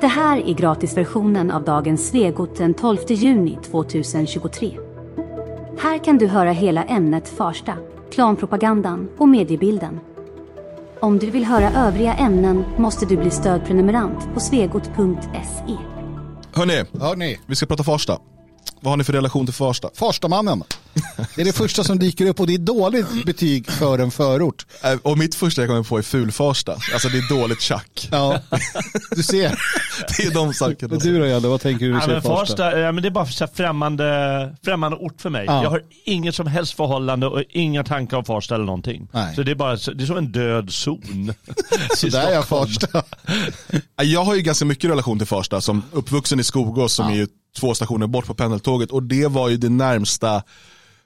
Det här är gratisversionen av dagens Svegot den 12 juni 2023. Här kan du höra hela ämnet Farsta, klanpropagandan och mediebilden. Om du vill höra övriga ämnen måste du bli stödprenumerant på svegot.se. Hörni, Hörni, vi ska prata Farsta. Vad har ni för relation till Farsta? Farstamannen. Det är det första som dyker upp och det är dåligt betyg för en förort. Eh, Och mitt första jag kommer på är Ful-Farsta. Alltså det är dåligt tjack. Ja, du ser. Det är de sakerna. Du då Janne, vad tänker du Ja, men Farsta? Farsta, ja, men det är bara så främmande, främmande ort för mig. Ja. Jag har inget som helst förhållande och inga tankar om Farsta eller någonting. Nej. Så det är bara det är som en död zon. Så där är jag Farsta. Jag har ju ganska mycket relation till Farsta som uppvuxen i Skogås som är ju två stationer bort på pendeltåget och det var ju det närmsta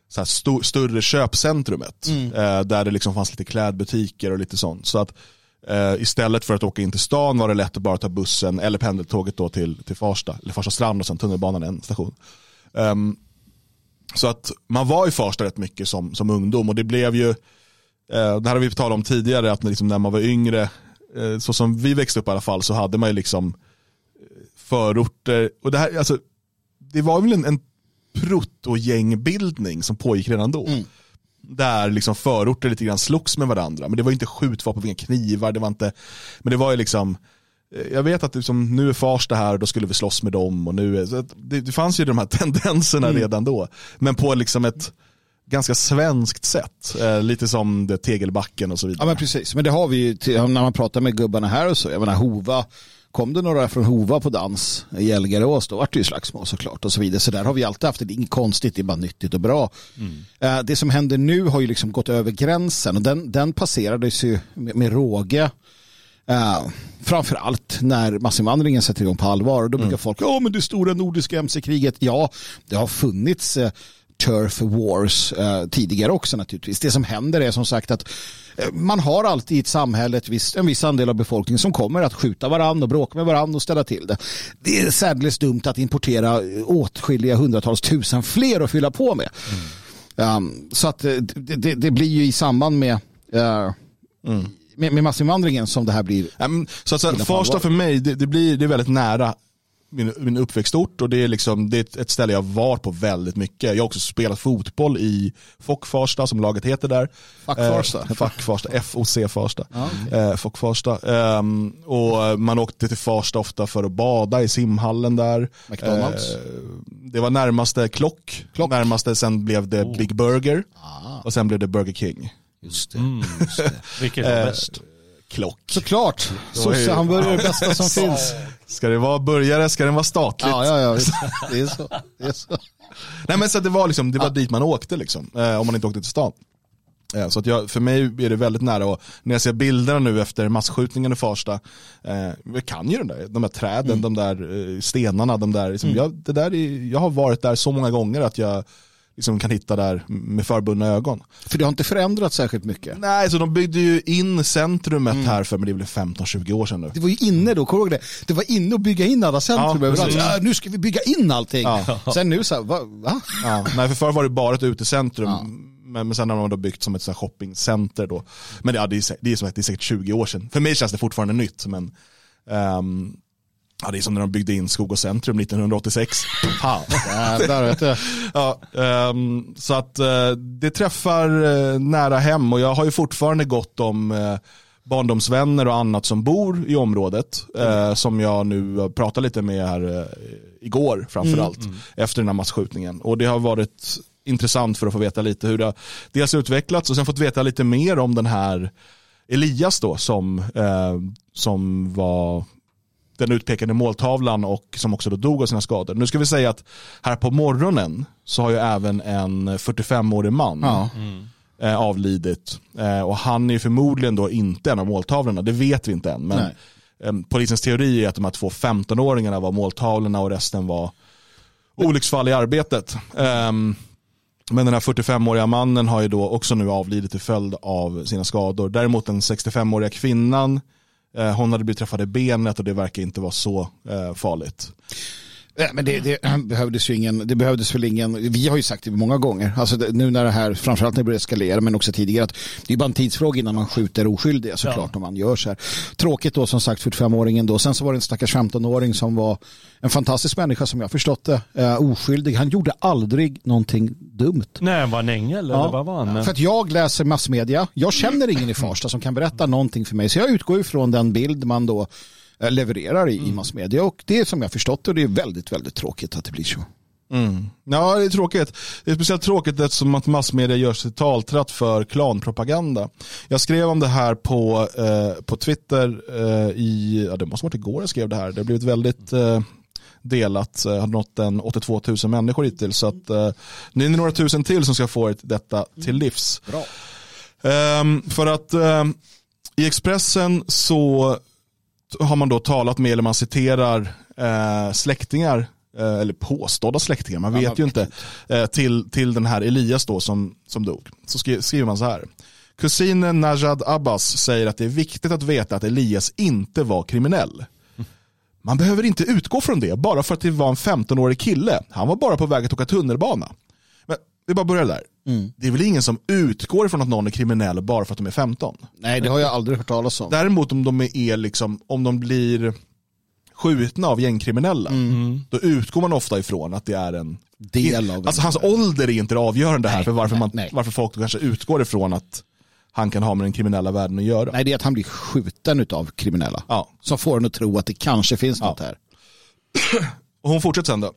så här, sto- större köpcentrumet. Eh, där det liksom fanns lite klädbutiker och lite sånt. Så att eh, istället för att åka in till stan var det lätt att bara ta bussen eller pendeltåget då till, till Farsta. Eller Farsta strand och sen tunnelbanan en station. Ehm, så att man var i Farsta rätt mycket som, som ungdom och det blev ju, eh, det här har vi talat om tidigare, att liksom, när man var yngre, eh, så som vi växte upp i alla fall, så hade man ju liksom eh, förorter, och det här, alltså, det var väl en, en proto-gängbildning som pågick redan då. Där liksom förorter lite grann slogs med varandra. Men det var inte skjutvapen, inga knivar, det var inte, men det var ju liksom, eh, jag vet att liksom, nu är Farsta här och då skulle vi slåss med dem. Och nu är, det, det fanns ju de här tendenserna redan då. Men på liksom ett ganska svenskt sätt. Eh, lite som det Tegelbacken och så vidare. Ja men precis, men det har vi ju till, när man pratar med gubbarna här och så. Jag menar Hova, kom det några från Hova på dans i Elgarås då vart det ju slagsmål såklart och så vidare. Så där har vi alltid haft det, det är inget konstigt, det är bara nyttigt och bra. Eh, Det som händer nu har ju liksom gått över gränsen och den, den passerades ju med, med råge. Uh, framförallt när massinvandringen sätter igång på allvar. Och då brukar folk, ja men det stora nordiska mc-kriget, ja det har funnits eh, turf wars eh, tidigare också naturligtvis. Det som händer är som sagt att eh, man har alltid i ett samhälle ett visst, en viss andel av befolkningen som kommer att skjuta varandra och bråka med varandra och ställa till det. Det är särdeles dumt att importera åtskilliga hundratals tusen fler att fylla på med. Um, så att eh, det, det, det blir ju i samband med eh, med, med massinvandringen som det här blir. Men, så att säga, Farsta för mig, det, det, blir, det är väldigt nära min, min uppväxtort och det är, liksom, det är ett, ett ställe jag var på väldigt mycket. Jag har också spelat fotboll i Fock Farsta som laget heter där. Fuck Farsta. Eh, Farsta, FOC Farsta. Ja, okej. eh, Fock Farsta. Ehm, och man åkte till Farsta ofta för att bada i simhallen där. McDonalds. Eh, det var närmaste Klock, Klock. närmaste sen blev det Big Burger Ah, och sen blev det Burger King. just det. Mm, Vilket är Eh, bäst? Klock. Såklart, sossehamburgare är det bästa som finns. Ska det vara burgare ska den vara statligt. Ja, ja, ja, det är så. Det är så. Nej men så att det var, liksom, det var dit man åkte liksom, eh, om man inte åkte till stan. Eh, så att jag, för mig är det väldigt nära och när jag ser bilderna nu efter masskjutningen i Farsta, eh, jag kan ju den där, de där träden, de där eh, stenarna, de där, liksom, jag, det där är, jag har varit där så många gånger att jag liksom kan hitta där med förbundna ögon. För det har inte förändrats särskilt mycket. Nej, så de byggde ju in centrumet här för, men det är väl 15-20 år sedan nu. Det var ju inne då, kommer du ihåg det? Det var inne att bygga in alla centrum Ja, överallt. Ja, nu ska vi bygga in allting. Ja. Sen nu så här, va? va? Ja, nej, för förr var det bara ett utecentrum. Men, men sen har man då byggt som ett så här shoppingcenter då. Men ja, det, är, det, är som det är säkert 20 år sedan. För mig känns det fortfarande nytt. Men, ehm, ja, det är som när de byggde in Skog och centrum 1986. Fan. Jävlar vet du. Ja, ehm, så att eh, det träffar eh, nära hem och jag har ju fortfarande gott om eh, barndomsvänner och annat som bor i området. Eh, som jag nu pratar lite med här eh, igår framförallt. Efter den här masskjutningen. Och det har varit intressant för att få veta lite hur det har dels utvecklats och sen fått veta lite mer om den här Elias då som, eh, som var den utpekade måltavlan och som också då dog av sina skador. Nu ska vi säga att här på morgonen så har ju även en 45-årig man Ja. eh, avlidit. Eh, och han är ju förmodligen då inte en av måltavlorna, det vet vi inte än. Men eh, polisens teori är att de här två 15-åringarna var måltavlorna och resten var olycksfall i arbetet. Ehm, men den här 45-åriga mannen har ju då också nu avlidit till följd av sina skador. Däremot den 65-åriga kvinnan, Eh, hon hade blivit träffad i benet och det verkar inte vara så eh, farligt. Nej, men det, det, behövdes ju ingen, det behövdes väl ingen, vi har ju sagt det många gånger, alltså det, nu när det här, framförallt när det börjar eskalera, men också tidigare, att det är bara en tidsfråga innan man skjuter oskyldiga såklart ja. om man gör så här. Tråkigt då som sagt 45-åringen då, sen så var det en stackars 15-åring som var en fantastisk människa som jag förstått det, uh, oskyldig, han gjorde aldrig någonting dumt. Nej, han var en ängel ja. eller vad var han? För att jag läser massmedia, jag känner ingen i Farsta som kan berätta någonting för mig, så jag utgår ifrån den bild man då Eh, levererar i, mm. i massmedia. Och det är som jag förstått och det är väldigt, väldigt tråkigt att det blir så. Mm. Ja, det är tråkigt. Det är speciellt tråkigt eftersom att massmedia gör sig taltratt för klanpropaganda. Jag skrev om det här på, eh, på Twitter eh, i, ja, det måste ha varit igår jag skrev det här. Det har blivit väldigt eh, delat, har nått en 82 000 människor hittills. Så att, eh, det är några tusen till som ska få detta till livs. Bra. Um, för att um, i Expressen så har man då talat med, eller man citerar eh, släktingar, eh, eller påstådda släktingar, man vet ja, ju inte, eh, till, till den här Elias då som, som dog. Så skri, skriver man så här. Kusinen Najad Abbas säger att det är viktigt att veta att Elias inte var kriminell. Man behöver inte utgå från det bara för att det var en 15-årig kille. Han var bara på väg att åka tunnelbana. Men vi bara börjar där. Mm. Det är väl ingen som utgår ifrån att någon är kriminell bara för att de är 15? Nej, det har jag aldrig hört talas om. Däremot om de är liksom, om de blir skjutna av gängkriminella, mm. då utgår man ofta ifrån att det är en del av Alltså hans ålder är inte det avgörande här nej, för varför, man, nej. varför folk kanske utgår ifrån att han kan ha med den kriminella världen att göra. Nej, det är att han blir skjuten av kriminella. Ja. Som får en att tro att det kanske finns ja. något här. Och hon fortsätter sen då.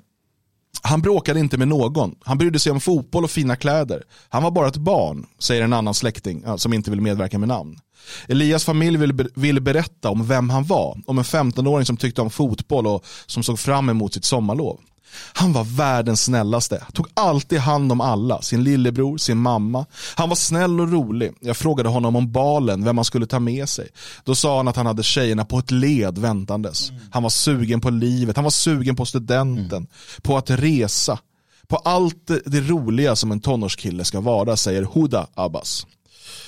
Han bråkade inte med någon. Han brydde sig om fotboll och fina kläder. Han var bara ett barn, säger en annan släkting eh, som inte vill medverka med namn. Elias familj vill, vill berätta om vem han var. Om en 15-åring som tyckte om fotboll och som såg fram emot sitt sommarlov. Han var världens snällaste, tog alltid hand om alla, sin lillebror, sin mamma. Han var snäll och rolig. Jag frågade honom om balen, vem han skulle ta med sig. Då sa han att han hade tjejerna på ett led väntandes. Mm. Han var sugen på livet, han var sugen på studenten, mm. på att resa. På allt det roliga som en tonårskille ska vara, säger Huda Abbas.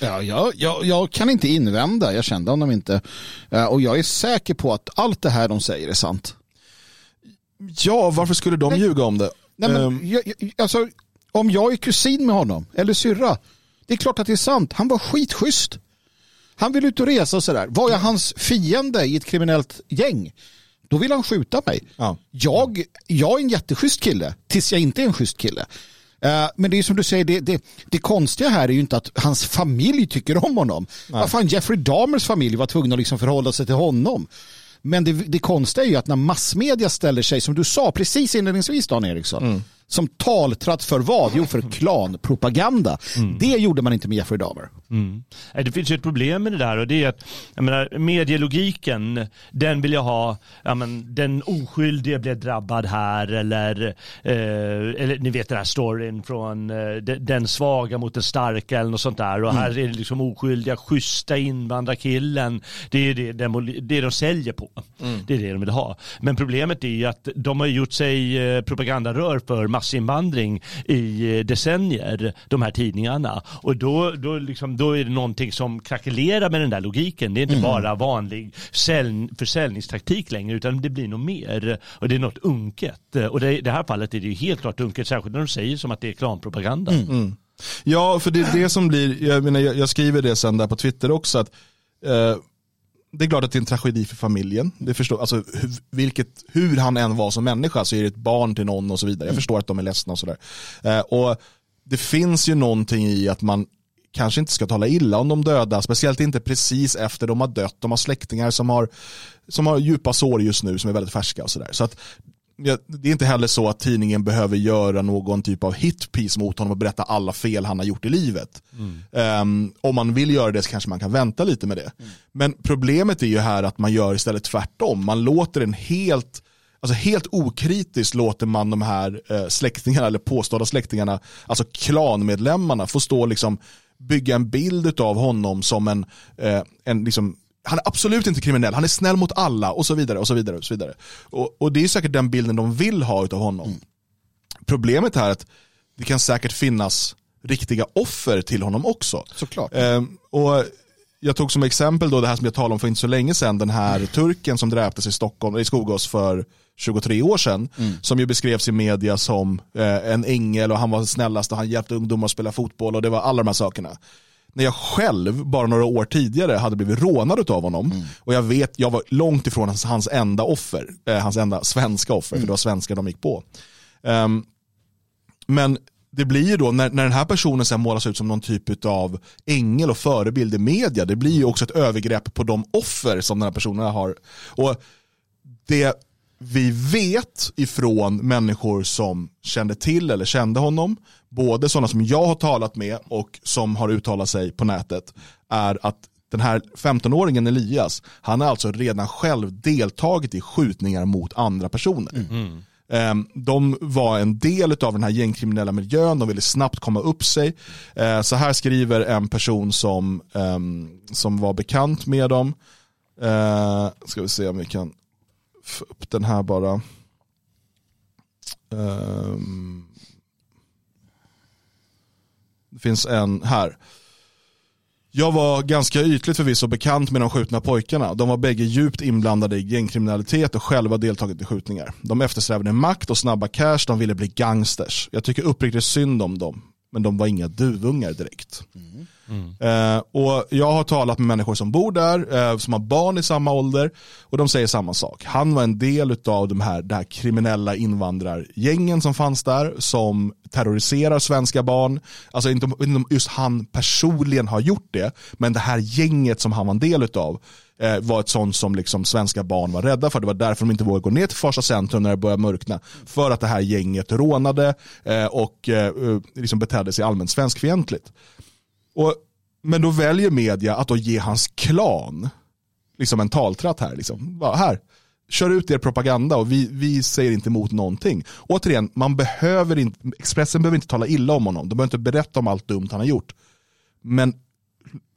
Ja, jag, jag, jag, kan inte invända, jag kände honom inte. Eh, och jag är säker på att allt det här de säger är sant. Ja, varför skulle de Nej. ljuga om det? Nej, men, um. jag, alltså, om jag är kusin med honom, eller syrra, det är klart att det är sant. Han var skitschysst. Han vill ut och resa och sådär. Var jag hans fiende i ett kriminellt gäng, då vill han skjuta mig. Ja. Jag, jag är en jätteschysst kille, tills jag inte är en schysst kille. Uh, men det är som du säger, det, det, det, konstiga här är ju inte att hans familj tycker om honom. Vad fan, Jeffrey Dahmers familj var tvungna att liksom förhålla sig till honom. Men det, det konstiga är ju att när massmedia ställer sig, som du sa precis inledningsvis Dan Eriksson, mm som taltratt för vad? Jo, för klanpropaganda. Mm. Det gjorde man inte med Jeffrey Dahmer. Mm. Det finns ju ett problem med det där och det är att jag menar, medielogiken, den vill jag ha, ja, men, den oskyldige blev drabbad här eller, eh, eller ni vet den här storyn från eh, den svaga mot den starka eller något sånt där och mm. här är det liksom oskyldiga, schyssta invandrarkillen. Det är det, det, det de säljer på. Mm. Det är det de vill ha. Men problemet är ju att de har gjort sig eh, propagandarör för massinvandring i eh, decennier, de här tidningarna. Och då, då, liksom, då är det någonting som krackelerar med den där logiken. Det är inte mm. bara vanlig sälj, försäljningstaktik längre, utan det blir något mer. Och det är något unket. Och det, i det här fallet är det ju helt klart unket, särskilt när de säger som att det är klanpropaganda. Mm. Mm. Ja, för det är det som blir, jag, menar, jag, jag skriver det sen där på Twitter också, att eh, det är klart att det är en tragedi för familjen. Det förstår, alltså, vilket, hur han än var som människa så är det ett barn till någon och så vidare. Jag mm. förstår att de är ledsna och sådär. Eh, och det finns ju någonting i att man kanske inte ska tala illa om de döda, speciellt inte precis efter de har dött. De har släktingar som har, som har djupa sår just nu som är väldigt färska och sådär. Så att det är inte heller så att tidningen behöver göra någon typ av hitpiece mot honom och berätta alla fel han har gjort i livet. Mm. Um, om man vill göra det så kanske man kan vänta lite med det. Mm. Men problemet är ju här att man gör istället tvärtom. Man låter en helt Alltså helt okritiskt låter man de här eh, släktingarna, eller påstådda släktingarna, alltså klanmedlemmarna, få stå liksom bygga en bild av honom som en, eh, en liksom han är absolut inte kriminell, han är snäll mot alla och så vidare. Och så vidare och så vidare. Och, och det är säkert den bilden de vill ha av honom. Mm. Problemet är att det kan säkert finnas riktiga offer till honom också. Såklart. Ehm, och jag tog som exempel då det här som jag talade om för inte så länge sedan, den här turken som dräptes i Stockholm, i Skogås för 23 år sedan, mm. som ju beskrevs i media som eh, en ängel och han var snällast och han hjälpte ungdomar att spela fotboll och det var alla de här sakerna. När jag själv, bara några år tidigare, hade blivit rånad av honom mm. och jag vet, jag var långt ifrån hans, hans enda offer, eh, hans enda svenska offer, mm. för det var svenskar de gick på. Um, men det blir ju då när, när den här personen sen målas ut som någon typ av ängel och förebild i media, det blir ju också ett övergrepp på de offer som den här personen har. Och det vi vet ifrån människor som kände till eller kände honom, både sådana som jag har talat med och som har uttalat sig på nätet, är att den här 15-åringen Elias, han har alltså redan själv deltagit i skjutningar mot andra personer. Mm. Ehm, de var en del av den här gängkriminella miljön, de ville snabbt komma upp sig. Ehm, så här skriver en person som, ehm, som var bekant med dem. Ska vi se om vi kan få upp den här bara. Ehm. Det finns en här. Jag var ganska ytligt förvisso bekant med de skjutna pojkarna. De var bägge djupt inblandade i gängkriminalitet och själva deltagit i skjutningar. De eftersträvade makt och snabba cash, de ville bli gangsters. Jag tycker uppriktigt synd om dem, men de var inga duvungar direkt. Mm. Mm. Eh, och jag har talat med människor som bor där, eh, som har barn i samma ålder och de säger samma sak. Han var en del av de här, det här kriminella invandrargängen som fanns där som terroriserar svenska barn. Alltså inte om just han personligen har gjort det, men det här gänget som han var en del av eh, var ett sånt som liksom svenska barn var rädda för. Det var därför de inte vågade gå ner till Farsta centrum när det började mörkna. För att det här gänget rånade eh, och eh, eh, liksom betedde sig allmänt svenskfientligt. Och, men då väljer media att då ge hans klan liksom en taltratt här. Liksom. Bara, här, kör ut er propaganda och vi, vi säger inte emot någonting. Återigen, man behöver inte, Expressen behöver inte tala illa om honom. De behöver inte berätta om allt dumt han har gjort. Men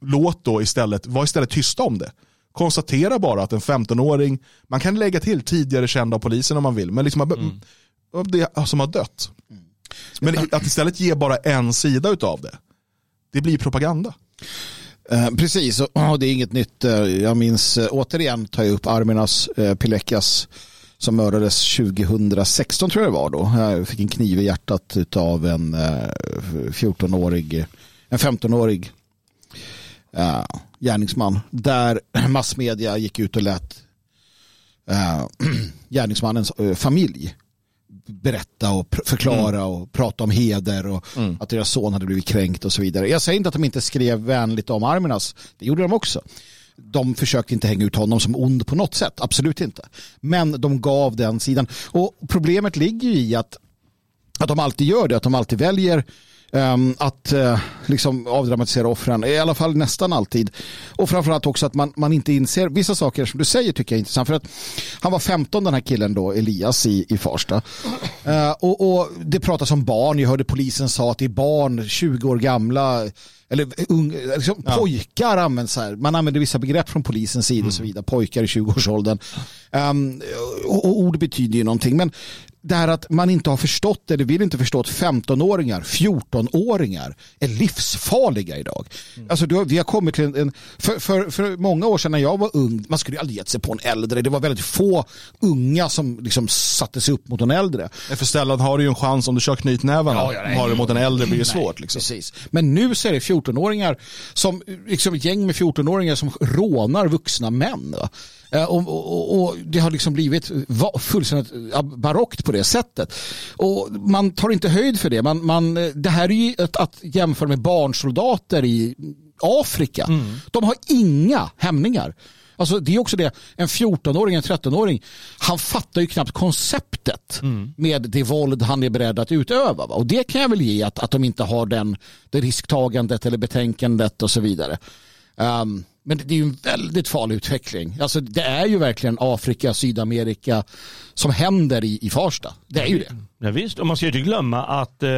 låt då istället, var istället tysta om det. Konstatera bara att en 15-åring, man kan lägga till tidigare känd av polisen om man vill, men liksom mm. det som har dött. Men att istället ge bara en sida av det det blir propaganda. Eh, precis, och det är inget nytt. Eh, jag minns eh, återigen tar jag upp Arminas eh, Pilekas som mördades 2016 tror jag det var då. Jag fick en kniv i hjärtat av en 14-årig, en 15-årig uh, gärningsman. Där massmedia gick ut och lät uh, gärningsmannens uh, familj berätta och förklara mm. och prata om heder och mm. att deras son hade blivit kränkt och så vidare. Jag säger inte att de inte skrev vänligt om Arminas. Det gjorde de också. De försökte inte hänga ut honom som ond på något sätt. Absolut inte. Men de gav den sidan. Och problemet ligger i att, att de alltid gör det. Att de alltid väljer att uh, liksom avdramatisera offren, i alla fall nästan alltid. Och framförallt också att man, man inte inser vissa saker som du säger tycker jag är intressant. För att han var 15 den här killen då, Elias i, i Farsta. Uh, och, och, det pratas om barn, jag hörde polisen sa att det är barn 20 år gamla eller un, liksom, ja. pojkar används här. Man använder vissa begrepp från polisens sida mm. och så mm. vidare. Pojkar i 20-årsåldern. Um, och, och ord betyder ju någonting. Men det här att man inte har förstått eller vill inte förstå att 15-åringar, 14-åringar är livsfarliga idag. Mm. Alltså du, vi har kommit till en, en för, för, för, många år sedan när jag var ung, man skulle aldrig gett sig på en äldre. Det var väldigt få unga som liksom satte sig upp mot en äldre. För Stellan har du ju en chans om du kör knytnävarna. Ja, ja, har du mot en äldre blir det svårt. Liksom. Precis. Men nu så är det 14-åringar som, liksom ett gäng med 14-åringar som rånar vuxna män. Eh, och, och, och, det har liksom blivit fullständigt barockt på det sättet. Och man tar inte höjd för det. Man, man, det här är ju ett, att jämföra med barnsoldater i Afrika. Mm. De har inga hämningar. Alltså det är också det, en 14-åring, en 13-åring, han fattar ju knappt konceptet mm. med det våld han är beredd att utöva. Va? Och det kan jag väl ge att, att de inte har den, det risktagandet eller betänkandet och så vidare. Um, men det är ju en väldigt farlig utveckling. Alltså det är ju verkligen Afrika, Sydamerika som händer i, i Farsta. Det är ju det. Ja, visst, och man ska ju inte glömma att eh,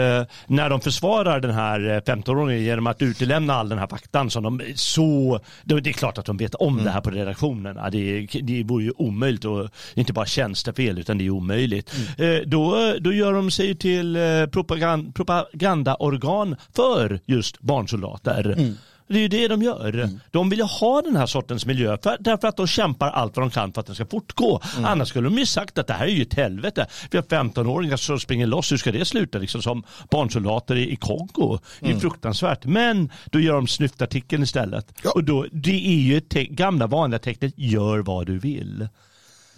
när de försvarar den här 15-åringen eh, genom att utelämna all den här faktan som de så, det är klart att de vet om mm. det här på redaktionen. Ja, det, det vore ju omöjligt och inte bara tjänstefel utan det är omöjligt. Mm. Eh, då, då gör de sig till eh, propagand, propagandaorgan för just barnsoldater. Mm. Det är ju det de gör. Mm. De vill ju ha den här sortens miljö för, därför att de kämpar allt vad de kan för att den ska fortgå. Mm. Annars skulle de ju sagt att det här är ju ett helvete. Vi har 15-åringar som springer loss. Hur ska det sluta? Liksom som barnsoldater i, i Kongo. Det är mm. fruktansvärt. Men då gör de snyftartikeln istället. Ja. Och då, det är ju ett gamla vanliga tecknet gör vad du vill.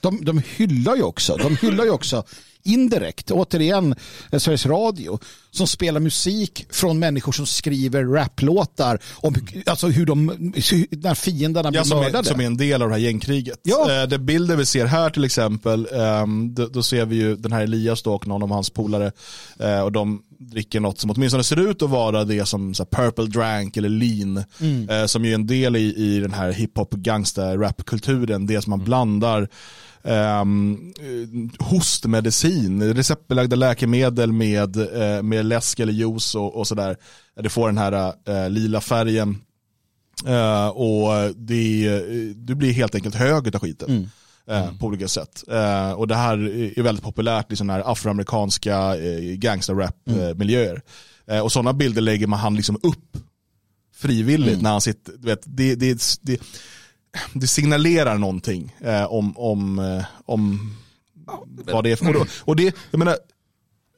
De, de hyllar ju också, de hyllar ju också indirekt, återigen eh, Sveriges Radio, som spelar musik från människor som skriver raplåtar om alltså hur de, när fienderna blir ja, som mördade. Är, som är en del av det här gängkriget. Ja. Eh, det bilder vi ser här till exempel, um, då, då, ser vi ju den här Elias då och någon av hans polare uh, och de dricker något som åtminstone ser ut att vara det som så purple drank eller lean, mm. uh, som är en del i, i den här hiphop gangsta rapkulturen, det som man mm. blandar um, hostmedicin, receptbelagda läkemedel med, uh, med läsk eller juice och, och sådär. Det får den här uh, lila färgen. Uh, och det, du blir helt enkelt hög av skiten. Mm. Mm. på olika sätt. Uh, och det här är väldigt populärt i sådana här afroamerikanska uh, gangsterrap-miljöer. Mm. Och sådana bilder lägger man han liksom upp frivilligt mm. när han sitter, du vet, det, det, det, det signalerar någonting eh, om, om, eh, om vad det är. För, och, och det, jag menar,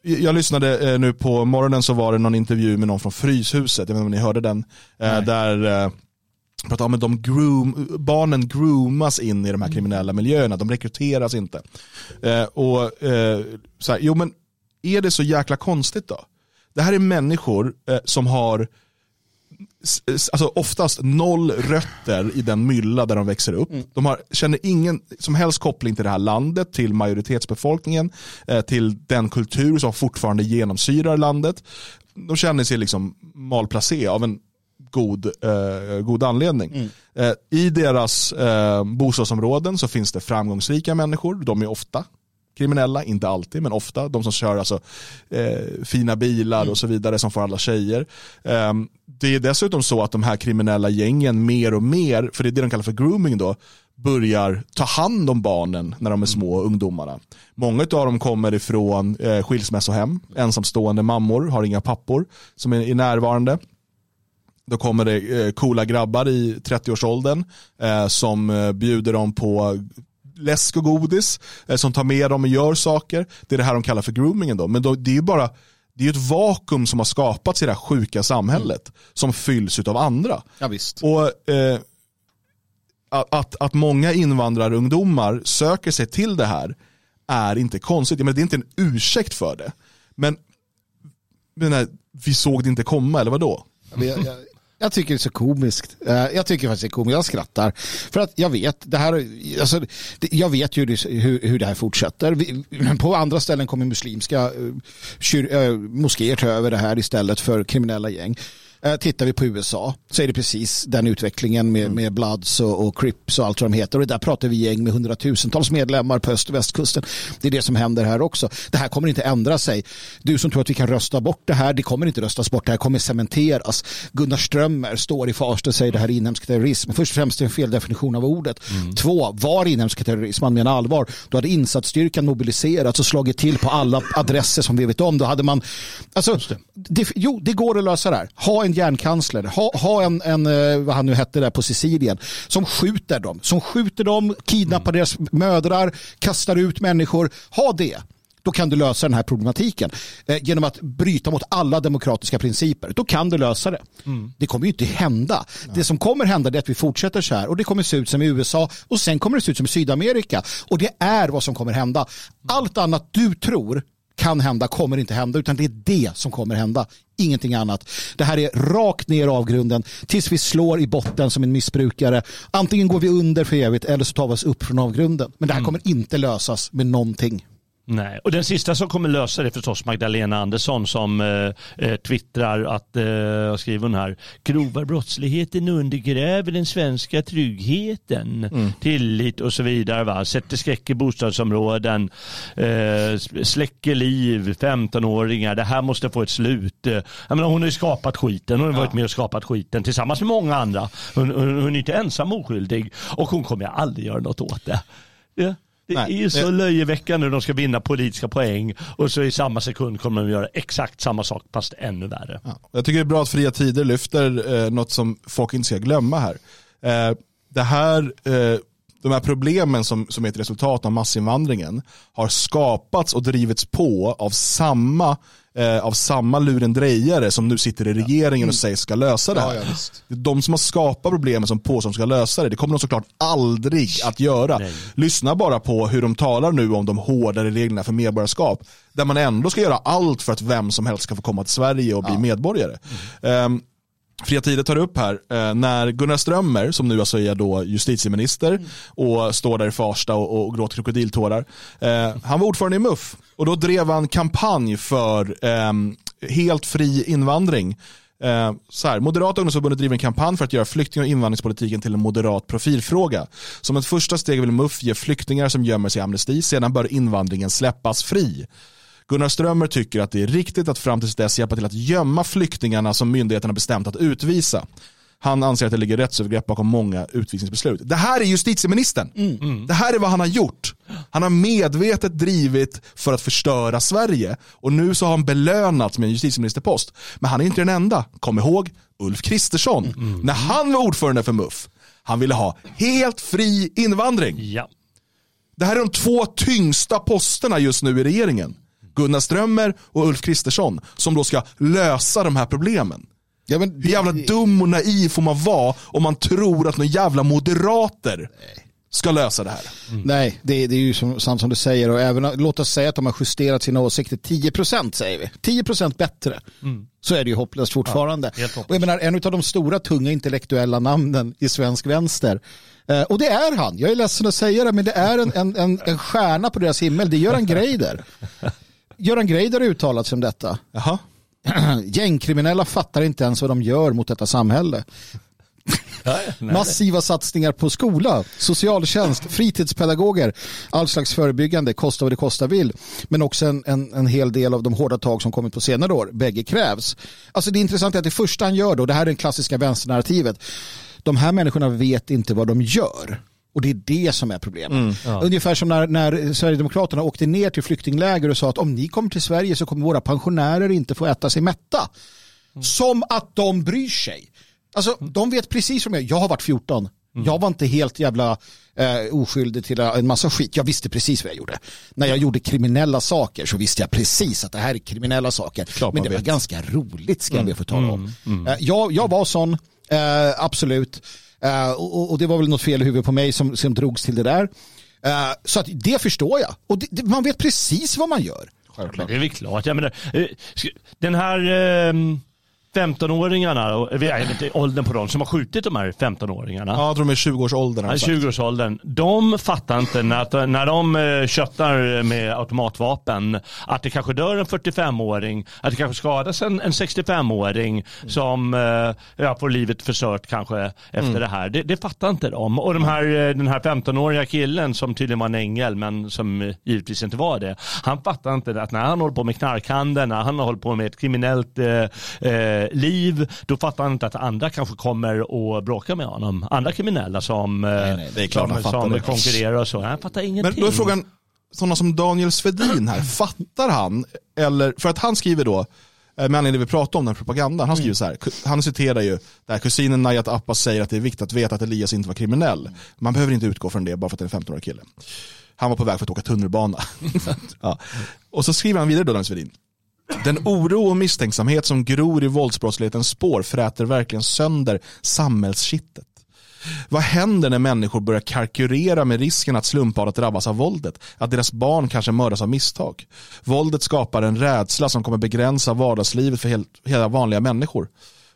jag lyssnade eh, nu på morgonen så var det någon intervju med någon från Fryshuset, jag vet inte om ni hörde den, eh, där eh, pratade om att de groom, barnen groomas in i de här kriminella miljöerna, de rekryteras inte. Eh, och eh, så här, Jo men är det så jäkla konstigt då? Det här är människor eh, som har alltså oftast noll rötter i den mylla där de växer upp. Mm. De har, känner ingen som helst koppling till det här landet, till majoritetsbefolkningen, eh, till den kultur som fortfarande genomsyrar landet. De känner sig liksom malplacé av en god, eh, god anledning. Mm. Eh, I deras eh, bostadsområden så finns det framgångsrika människor, de är ofta kriminella, inte alltid men ofta. De som kör alltså, eh, fina bilar och så vidare som får alla tjejer. Eh, det är dessutom så att de här kriminella gängen mer och mer, för det är det de kallar för grooming då, börjar ta hand om barnen när de är små, mm. ungdomarna. Många av dem kommer ifrån eh, skilsmässohem, ensamstående mammor, har inga pappor som är, är närvarande. Då kommer det eh, coola grabbar i 30-årsåldern eh, som eh, bjuder dem på läsk och godis eh, som tar med dem och gör saker. Det är det här de kallar för groomingen då. Men då, det är ju bara det är ett vakuum som har skapats i det här sjuka samhället mm. som fylls av andra. Ja. Och eh, att, att många invandrarungdomar söker sig till det här är inte konstigt. Men det är inte en ursäkt för det. Men, men vi såg det inte komma, eller vadå? Jag, jag, jag tycker det är så komiskt. Eh, jag tycker faktiskt det är komiskt. Jag skrattar. För att jag vet, det här, alltså, jag vet ju hur, hur det här fortsätter. På andra ställen kommer muslimska eh, kyr, eh, moskéer ta över det här istället för kriminella gäng. Eh, tittar vi på USA så är det precis den utvecklingen med, mm. med Bloods och, och Crips och allt vad de heter. Och där pratar vi gäng med hundratusentals medlemmar på öst och västkusten. Det är det som händer här också. Det här kommer inte ändra sig. Du som tror att vi kan rösta bort det här, det kommer inte röstas bort. Det här kommer cementeras. Gunnar Strömmer står i Farsta och säger det här är inhemsk terrorism. Först och främst är det en fel definition av ordet. Mm. Två, var inhemsk terrorism? Man menar allvar. Då hade insatsstyrkan mobiliserats och slagit till på alla adresser som vi vet om. Då hade man... Alltså, det. Det, jo, det går att lösa det här. Ha en järnkansler, ha, ha en, en, eh, vad han nu hette där på Sicilien, som skjuter dem, som skjuter dem, kidnappar mm. deras mödrar, kastar ut människor. Ha det då kan du lösa den här problematiken eh, genom att bryta mot alla demokratiska principer. Då kan du lösa det. Mm. Det kommer ju inte hända. Nej. Det som kommer hända är att vi fortsätter så här och det kommer se ut som i USA och sen kommer det se ut som i Sydamerika och det är vad som kommer hända. Allt annat du tror kan hända kommer inte hända utan det är det som kommer hända. Ingenting annat. Det här är rakt ner avgrunden tills vi slår i botten som en missbrukare. Antingen går vi under för evigt eller så tar vi oss upp från avgrunden. Men det här mm. kommer inte lösas med någonting. Nej, och den sista som kommer lösa det är förstås Magdalena Andersson som eh, eh, twittrar att, eh, skriver hon här, grova brottsligheten undergräver den svenska tryggheten, mm. tillit och så vidare. Va? Sätter skräck i bostadsområden, eh, släcker liv, 15-åringar, det här måste få ett slut. Jag menar, hon har ju skapat skiten, hon har ja. varit med och skapat skiten tillsammans med många andra. Hon, hon, hon är inte ensam oskyldig och hon kommer aldrig göra något åt det. Ja. Det Nej. är så löjeväckande hur de ska vinna politiska poäng och så i samma sekund kommer de göra exakt samma sak fast ännu värre. Ja. Jag tycker det är bra att Fria Tider lyfter eh, något som folk inte ska glömma här. Eh, det här eh, de här problemen som, som är ett resultat av massinvandringen har skapats och drivits på av samma, eh, av samma lurendrejare som nu sitter i regeringen och säger ska lösa det här. Ja, ja, de som har skapat problemen som påstår ska lösa det. Det kommer de såklart aldrig att göra. Nej. Lyssna bara på hur de talar nu om de hårdare reglerna för medborgarskap. Där man ändå ska göra allt för att vem som helst ska få komma till Sverige och bli medborgare. Ehm, Fria Tider tar upp här, eh, när Gunnar Strömmer, som nu alltså är då justitieminister och står där i Farsta och, och gråter krokodiltårar. Eh, han var ordförande i MUF och då drev han kampanj för ehm, helt fri invandring. Eh, så här, Moderata ungdomsförbundet driver en kampanj för att göra flykting och invandringspolitiken till en moderat profilfråga. Som ett första steg vill MUF ge flyktingar som gömmer sig amnesti, sedan bör invandringen släppas fri. Gunnar Strömmer tycker att det är riktigt att fram tills dess hjälpa till att gömma flyktingarna som myndigheterna bestämt att utvisa. Han anser att det ligger rättsövergrepp bakom många utvisningsbeslut. Det här är justitieministern. Det här är vad han har gjort. Han har medvetet drivit för att förstöra Sverige och nu så har han belönats med en justitieministerpost. Men han är inte den enda. Kom ihåg Ulf Kristersson. När han var ordförande för MUF. Han ville ha helt fri invandring. Ja. Det här är de två tyngsta posterna just nu i regeringen. Gunnar Strömmer och Ulf Kristersson som då ska lösa de här problemen. Ja, men, Hur jävla dum och naiv får man vara om man tror att några jävla moderater ska lösa det här. Nej, det, det är ju som, sant som du säger och även låt oss säga att de har justerat sina åsikter 10% säger vi. 10% bättre. Så är det ju hopplöst fortfarande. hopplöst. och jag menar en av de stora tunga intellektuella namnen i svensk vänster. Eh, och det är han, jag är ledsen att säga det men det är en, en, en, en stjärna på deras himmel. Det är Göran Greider. Göran Greider har uttalat sig om detta. Jaha. Gängkriminella fattar inte ens vad de gör mot detta samhälle. Massiva satsningar på skola, socialtjänst, fritidspedagoger, all slags förebyggande, kosta vad det kosta vill. Men också en, en, en hel del av de hårda tag som kommit på senare år. Bägge krävs. Alltså det intressanta är att det första han gör då, det här är det klassiska vänsternarrativet. De här människorna vet inte vad de gör. Och det är det som är problemet. Ungefär som när, när Sverigedemokraterna åkte ner till flyktingläger och sa att om ni kommer till Sverige så kommer våra pensionärer inte få äta sig mätta. Som att de bryr sig. Alltså de vet precis som jag, jag har varit 14. Jag var inte helt jävla eh, oskyldig till en massa skit. Jag visste precis vad jag gjorde. När jag gjorde kriminella saker så visste jag precis att det här är kriminella saker. Klart Men det var vet. ganska roligt ska jag be få tala om. Eh, jag, jag var sån, eh, absolut. Eh, och, och det var väl något fel i huvudet på mig som, som drogs till det där. Eh, så att det förstår jag. Och det, det, man vet precis vad man gör. Men det är väl klart. Jag menar, eh, den här eh, 15-åringarna, och- jag vet inte åldern på dem, som har skjutit de här 15-åringarna. Ja, de är 20-årsåldern. har Ja, de. 20-årsåldern. Fattar inte när, att, när de eh, köttar med automatvapen att det kanske dör en 45-åring, att det kanske skadas en, en 65-åring som eh, ja, får livet förstört kanske efter det här. Det, det fattar inte de. Och de här, eh, den här 15-åriga killen som tydligen var en ängel men som givetvis inte var det. Han fattar inte att när han håller på med knarkhandeln, när han håller på med ett kriminellt eh, liv, då fattar han inte att andra kanske kommer och bråkar med honom. Andra kriminella som, eh, nej, är klart som, som konkurrerar och så. Han fattar Men ingenting. då är frågan, sådana som Daniel Svedin här, fattar han, eller, för att han skriver då, eh, med anledning av det vi pratade om, den propagandan, han skriver så här, han citerar ju, där kusinen Najat Abbas säger att det är viktigt att veta att Elias inte var kriminell. Man behöver inte utgå från det bara för att det är en 15-årig kille. Han var på väg för att åka tunnelbana. ja. Och så skriver han vidare då, Daniel Svedin. Den oro och misstänksamhet som gror i våldsbrottslighetens spår fräter verkligen sönder samhällskittet. Vad händer när människor börjar kalkylera med risken att slumpartat drabbas av våldet? Att deras barn kanske mördas av misstag? Våldet skapar en rädsla som kommer begränsa vardagslivet för hela vanliga människor.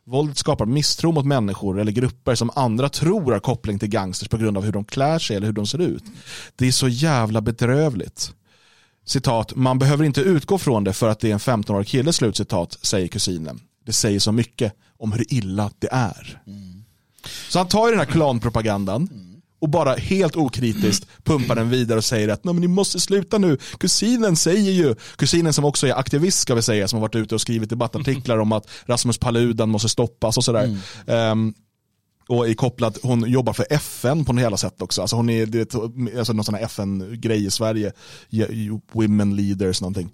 Våldet skapar misstro mot människor eller grupper som andra tror har koppling till gangsters på grund av hur de klär sig eller hur de ser ut. Det är så jävla bedrövligt. Citat, man behöver inte utgå från det för att det är en 15-årig kille, slutcitat, säger kusinen. Det säger så mycket om hur illa det är. Så han tar ju den här klanpropagandan och bara helt okritiskt pumpar den vidare och säger att Nej, men ni måste sluta nu. Kusinen säger ju, kusinen som också är aktivist ska vi säga, som har varit ute och skrivit debattartiklar om att Rasmus Paludan måste stoppas och sådär. Ehm, och är kopplad, hon jobbar för FN på något jävla sätt också. Alltså hon är det, alltså någon sån här FN-grej i Sverige. Women leaders någonting.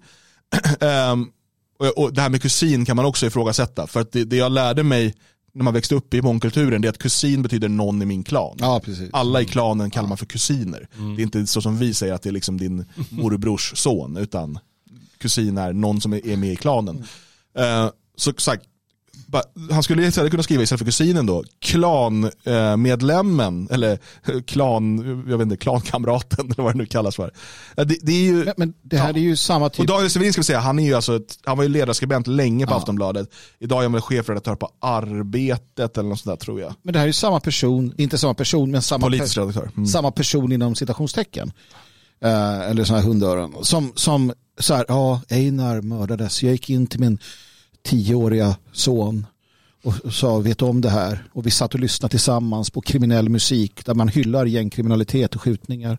um, och, och det här med kusin kan man också ifrågasätta. För att det, det jag lärde mig när man växte upp i mångkulturen, det är att kusin betyder någon i min klan. Ja, precis. Alla i klanen kallar man för kusiner. Mm. Det är inte så som vi säger att det är liksom din morbrors son, utan kusin är någon som är med i klanen. Mm. Uh, så sagt, han skulle istället kunna skriva istället för kusinen då, klanmedlemmen, eller klan, jag vet inte, klankamraten eller vad det nu kallas för. Det, det är ju, men, men, det här ja. är ju samma typ. Och Daniel Severin ska vi säga, han, är ju alltså, han var ju ledarskribent länge på ja. Aftonbladet. Idag är han väl chefredaktör på Arbetet eller något sånt där tror jag. Men det här är ju samma person, inte samma person, men samma, Politisk redaktör. Mm. samma person inom citationstecken. Uh, eller sådana här hundöron. Som, som så här, ja, Einar mördades. Jag gick in till min tioåriga son och sa vet du om det här och vi satt och lyssnade tillsammans på kriminell musik där man hyllar gängkriminalitet och skjutningar.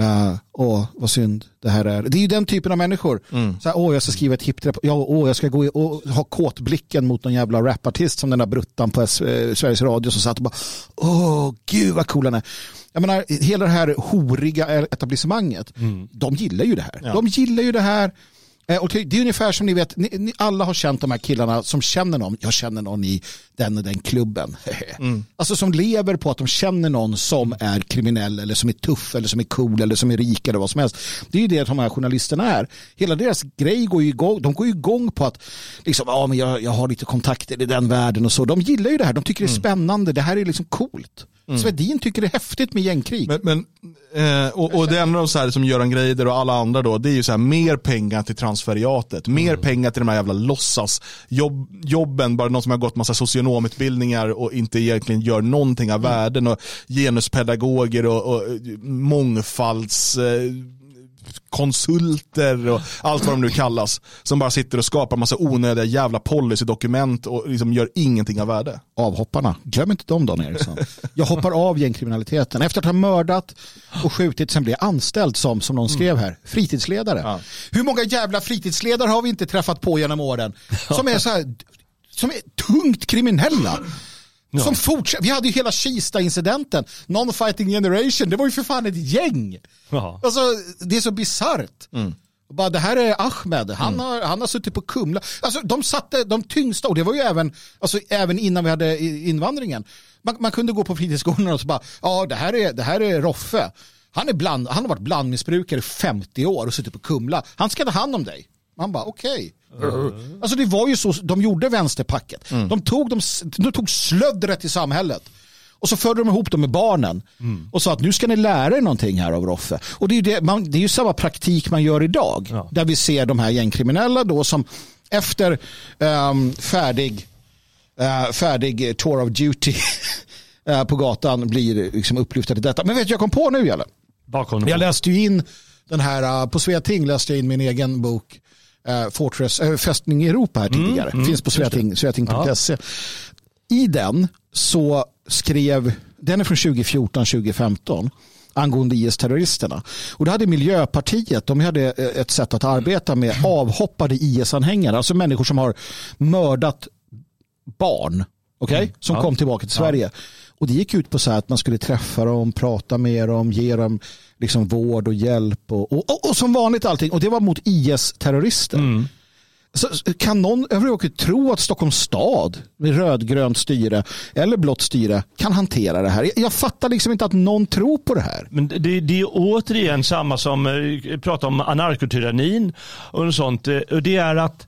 Uh, åh, vad synd det här är. Det är ju den typen av människor. Mm. Så här, åh, jag ska skriva ett hiptrap. Ja, åh, jag ska gå och ha kåtblicken mot någon jävla rapartist som den där bruttan på S eh, Sveriges Radio som satt och bara, åh, gud vad cool han är. Jag menar, hela det här horiga etablissemanget, mm. de gillar ju det här. Ja. De gillar ju det här och det är ungefär som ni vet, ni, ni, alla har känt de här killarna som känner någon, jag känner någon i den och den klubben. Mm. Alltså som lever på att de känner någon som är kriminell eller som är tuff eller som är cool eller som är rik eller vad som helst. Det är ju det de här journalisterna är. Hela deras grej går ju igång, de går ju igång på att liksom, ja, men jag, jag har lite kontakter i den världen och så. De gillar ju det här, de tycker det är mm. spännande, det här är liksom coolt. Mm. Svedin tycker det är häftigt med gängkrig. Men, men eh, och, och det enda så här, som Göran Greider och alla andra då, det är ju så här, mer pengar till transferiatet, mer mm. pengar till de här jävla låtsas jobb, jobben, bara någon som har gått massa socionomutbildningar och inte egentligen gör någonting av mm. världen och genuspedagoger och, och mångfalds eh, konsulter och allt vad de nu kallas. Som bara sitter och skapar massa onödiga jävla policydokument och liksom gör ingenting av värde. Avhopparna, glöm inte dem Dan Eriksson. Jag hoppar av gängkriminaliteten. Efter att ha mördat och skjutit sen blir jag anställd som, som någon skrev här, fritidsledare. Ja. Hur många jävla fritidsledare har vi inte träffat på genom åren? Som är så här, som är tungt kriminella. Ja. Som fortsätter. Vi hade ju hela Kista-incidenten. Non-fighting generation, det var ju för fan ett gäng. Ja. Alltså, det är så bisarrt. Mm. Bara, det här är Ahmed, han, mm. har, han har suttit på Kumla. Alltså, de satte de tyngsta, och det var ju även, alltså, även innan vi hade invandringen. Man, man kunde gå på fritidsskolorna och så bara, ja det här är, det här är Roffe. Han, är bland, han har varit blandmissbrukare i 50 år och suttit på Kumla. Han ska ta hand om dig. Man bara okej. Okay. Mm. Alltså det var ju så de gjorde vänsterpacket. Mm. De, tog de, de tog slöddret i samhället. Och så förde de ihop dem med barnen. Mm. Och sa att nu ska ni lära er någonting här av Roffe. Och det är ju, det, man, det är ju samma praktik man gör idag. Ja. Där vi ser de här gängkriminella då som efter um, färdig, uh, färdig tour of duty uh, på gatan blir liksom upplyftade i detta. Men vet du, jag kom på nu Jalle. Jag läste ju in den här, uh, på Sveating läste jag in min egen bok uh, Fortress, uh, Fästning i Europa här mm, tidigare. Mm, Finns på Sveating, sveating.se. Ja. I den så skrev, den är från 2014-2015 angående IS-terroristerna. Och det hade Miljöpartiet, de hade ett sätt att arbeta med avhoppade IS-anhängare, alltså människor som har mördat barn, okay? Mm. som ja. kom tillbaka till Sverige. Ja. Och det gick ut på så att man skulle träffa dem, prata med dem, ge dem liksom vård och hjälp och, och, och, och som vanligt allting. Och det var mot IS-terrorister. Mm. Så, kan någon överhuvudtaget tro att Stockholms stad med rödgrönt styre eller blått styre kan hantera det här? Jag, jag fattar liksom inte att någon tror på det här. Men det, det är återigen samma som eh, pratar om anarkotyrannin och sånt. Eh, det är att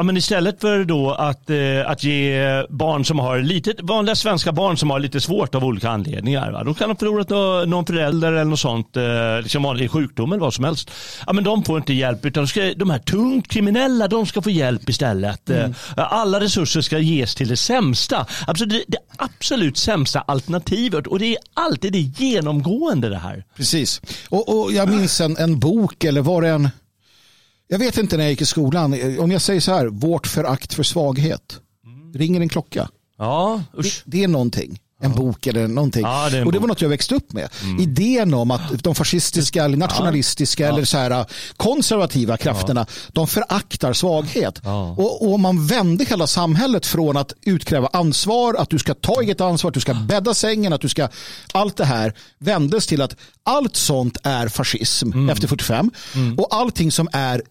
Ja, men istället för då att, eh, att ge barn som har lite, vanliga svenska barn som har lite svårt av olika anledningar. Va? De kan ha förlorat någon förälder eller något sånt, eh, liksom vanlig sjukdom eller vad som helst. Ja, men de får inte hjälp utan ska, de här tungt kriminella de ska få hjälp istället. Mm. Eh, alla resurser ska ges till det sämsta. Alltså det, det absolut sämsta alternativet och det är alltid det genomgående det här. Precis. Och, och jag minns en, en bok eller var det en jag vet inte när jag gick i skolan. Om jag säger så här, vårt förakt för svaghet. Mm. Ringer en klocka. Ja, Det, det, är någonting. en bok eller någonting. Ja, det och det bok. var något jag växte upp med. Idén om att de fascistiska eller nationalistiska eller så här konservativa krafterna, de föraktar svaghet. Ja. Och, och om man vände hela samhället från att utkräva ansvar, att du ska ta eget ansvar, att du ska bädda sängen, att du ska, allt det här vändes till att allt sånt är fascism efter 45 och allting som är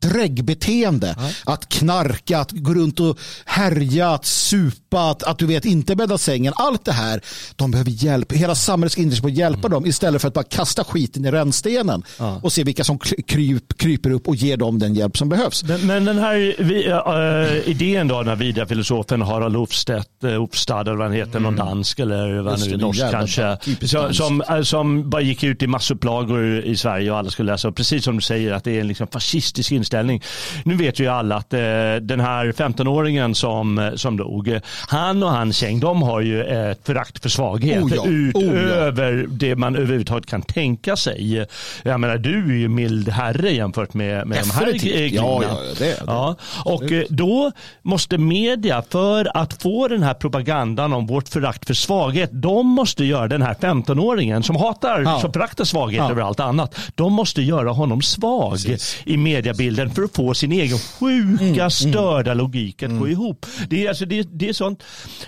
dräggbeteende. Att knarka, att gå runt och härja, att supa, att, att du vet inte bädda sängen. Allt det här, de behöver hjälp. Hela samhället ska inriktas på att hjälpa dem istället för att bara kasta skiten i rännstenen och se vilka som kry- kryp, kryper upp och ger dem den hjälp som behövs. Men, men den här vi, äh, idén då, den här vidriga filosofen Harald Hofstedt, äh, Hofstad eller vad han heter, någon dansk eller vad nu norsk kanske. Som, som, äh, som bara gick ut i massupplagor i Sverige och alla skulle läsa. Och precis som du säger att det är en liksom fascistisk inställning. Nu vet ju alla att äh, den här 15-åringen som, som dog, eh, han och hans gäng, de har ju ett förakt för svaghet Oh ja, oh ja. utöver det man överhuvudtaget kan tänka sig. Jag menar, du är ju mild herre jämfört med, med de här eh, Ja, ja, det det. Ja, och eh, då måste media, för att få den här propagandan om vårt förakt för svaghet, de måste göra den här 15-åringen som hatar, Ja. som föraktar svaghet Ja. över allt annat, de måste göra honom svag i mediebilden för att få sin egen sjuka, Mm, störda logik att gå ihop. Det är, alltså, det, det är sånt,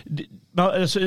det,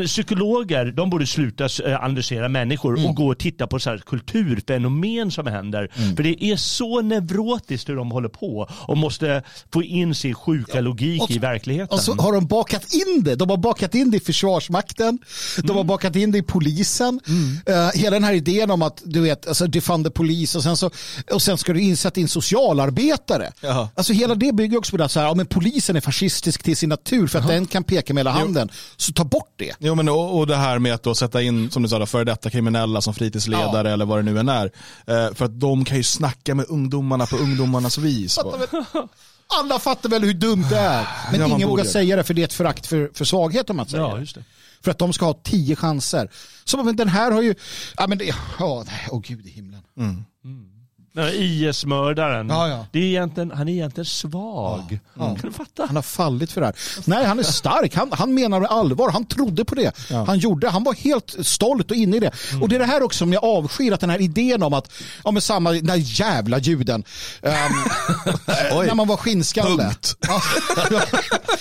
psykologer de borde sluta eh, analysera människor Mm. och gå och titta på så kulturfenomen som händer. För det är så neurotiskt hur de håller på och måste få in sin sjuka logik och- i verkligheten. Och så har de bakat in det. De har bakat in det i Försvarsmakten. De Mm. har bakat in det i polisen. Eh, hela den här idén om att du vet, alltså, defund the police och sen, så, och sen ska du insätta in socialarbetare. Jaha. Alltså hela det bygger också på att så här, ja, men polisen är fascistisk till sin natur för att den kan peka med hela handen. Så ta bort det. Jo, men och, och det här med att då sätta in, som du sa, då, före detta kriminella som fritidsledare eller vad det nu än är. Eh, för att de kan ju snacka med ungdomarna på ungdomarnas vis. Alla fattar väl hur dumt det är. Men Ja, ingen vågar säga det för det är ett förakt för, för svaghet om man säger Ja, just det. För att de ska ha tio chanser. Så men den här har ju, ja men det, ja, nej, åh gud i himlen. Den här IS-mördaren, Ja, ja. Det är egentligen, han är egentligen svag. Kan du fatta? Han har fallit för det här. Nej, han är stark. Han, han menar med allvar. Han trodde på det. Han gjorde. Han var helt stolt och inne i det. Och det är det här också som jag avskyr, att den här idén om att, ja men samma, den där jävla juden. Ehm, när man var skinnskalle. Ja,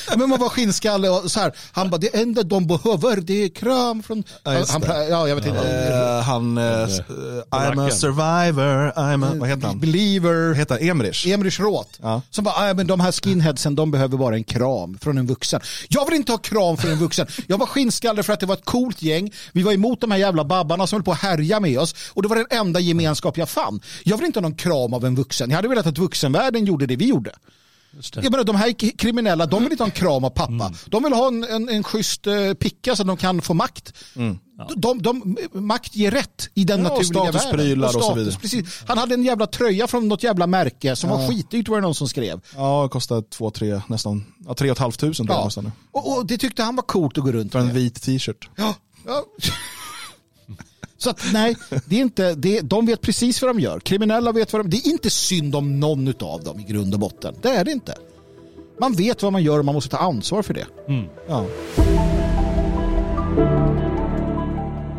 men man var skinnskalle och så här. Han bara, det enda de behöver det är kram från... Ja, han, ja, jag vet inte. Eh, han, eh, I'm a survivor, I'm a, vad heter han? Believer. Heter? Emrich? Emrich Roth. Ja. Som bara, "Ah, men de här skinheadsen de behöver bara en kram från en vuxen. Jag vill inte ha kram från en vuxen. Jag var skinnskalle för att det var ett coolt gäng. Vi var emot de här jävla babbarna som höll på att härja med oss. Och det var den enda gemenskap jag fann. Jag vill inte ha någon kram av en vuxen. Jag hade velat att vuxenvärlden gjorde det vi gjorde. Jag menar, de här kriminella, de vill inte ha en kram av pappa. De vill ha en, en, en schysst eh, picka så att de kan få makt. De, de, makt ger rätt i den Ja, och naturliga världen. statusprylar och så status, vidare. Precis. Han hade en jävla tröja från något jävla märke som var skitdyrt var det någon som skrev. Ja, det kostar två, tre, nästan, ja, tre och ett halvt tusen Ja. Och, och det tyckte han var coolt att gå runt För en med. vit t-shirt. Ja. Ja. Så att nej, det är inte, det, de vet precis vad de gör. Kriminella vet vad de Det är inte synd om någon av dem i grund och botten. Det är det inte. Man vet vad man gör och man måste ta ansvar för det. Ja.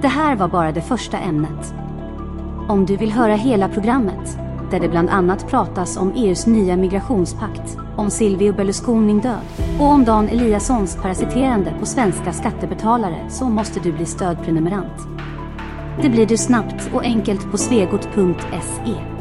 Det här var bara det första ämnet. Om du vill höra hela programmet, där det bland annat pratas om EUs nya migrationspakt, om Silvio Berlusconi död och om Dan Eliassons parasiterande på svenska skattebetalare så måste du bli stödprenumerant. Det blir du snabbt och enkelt på svegot.se.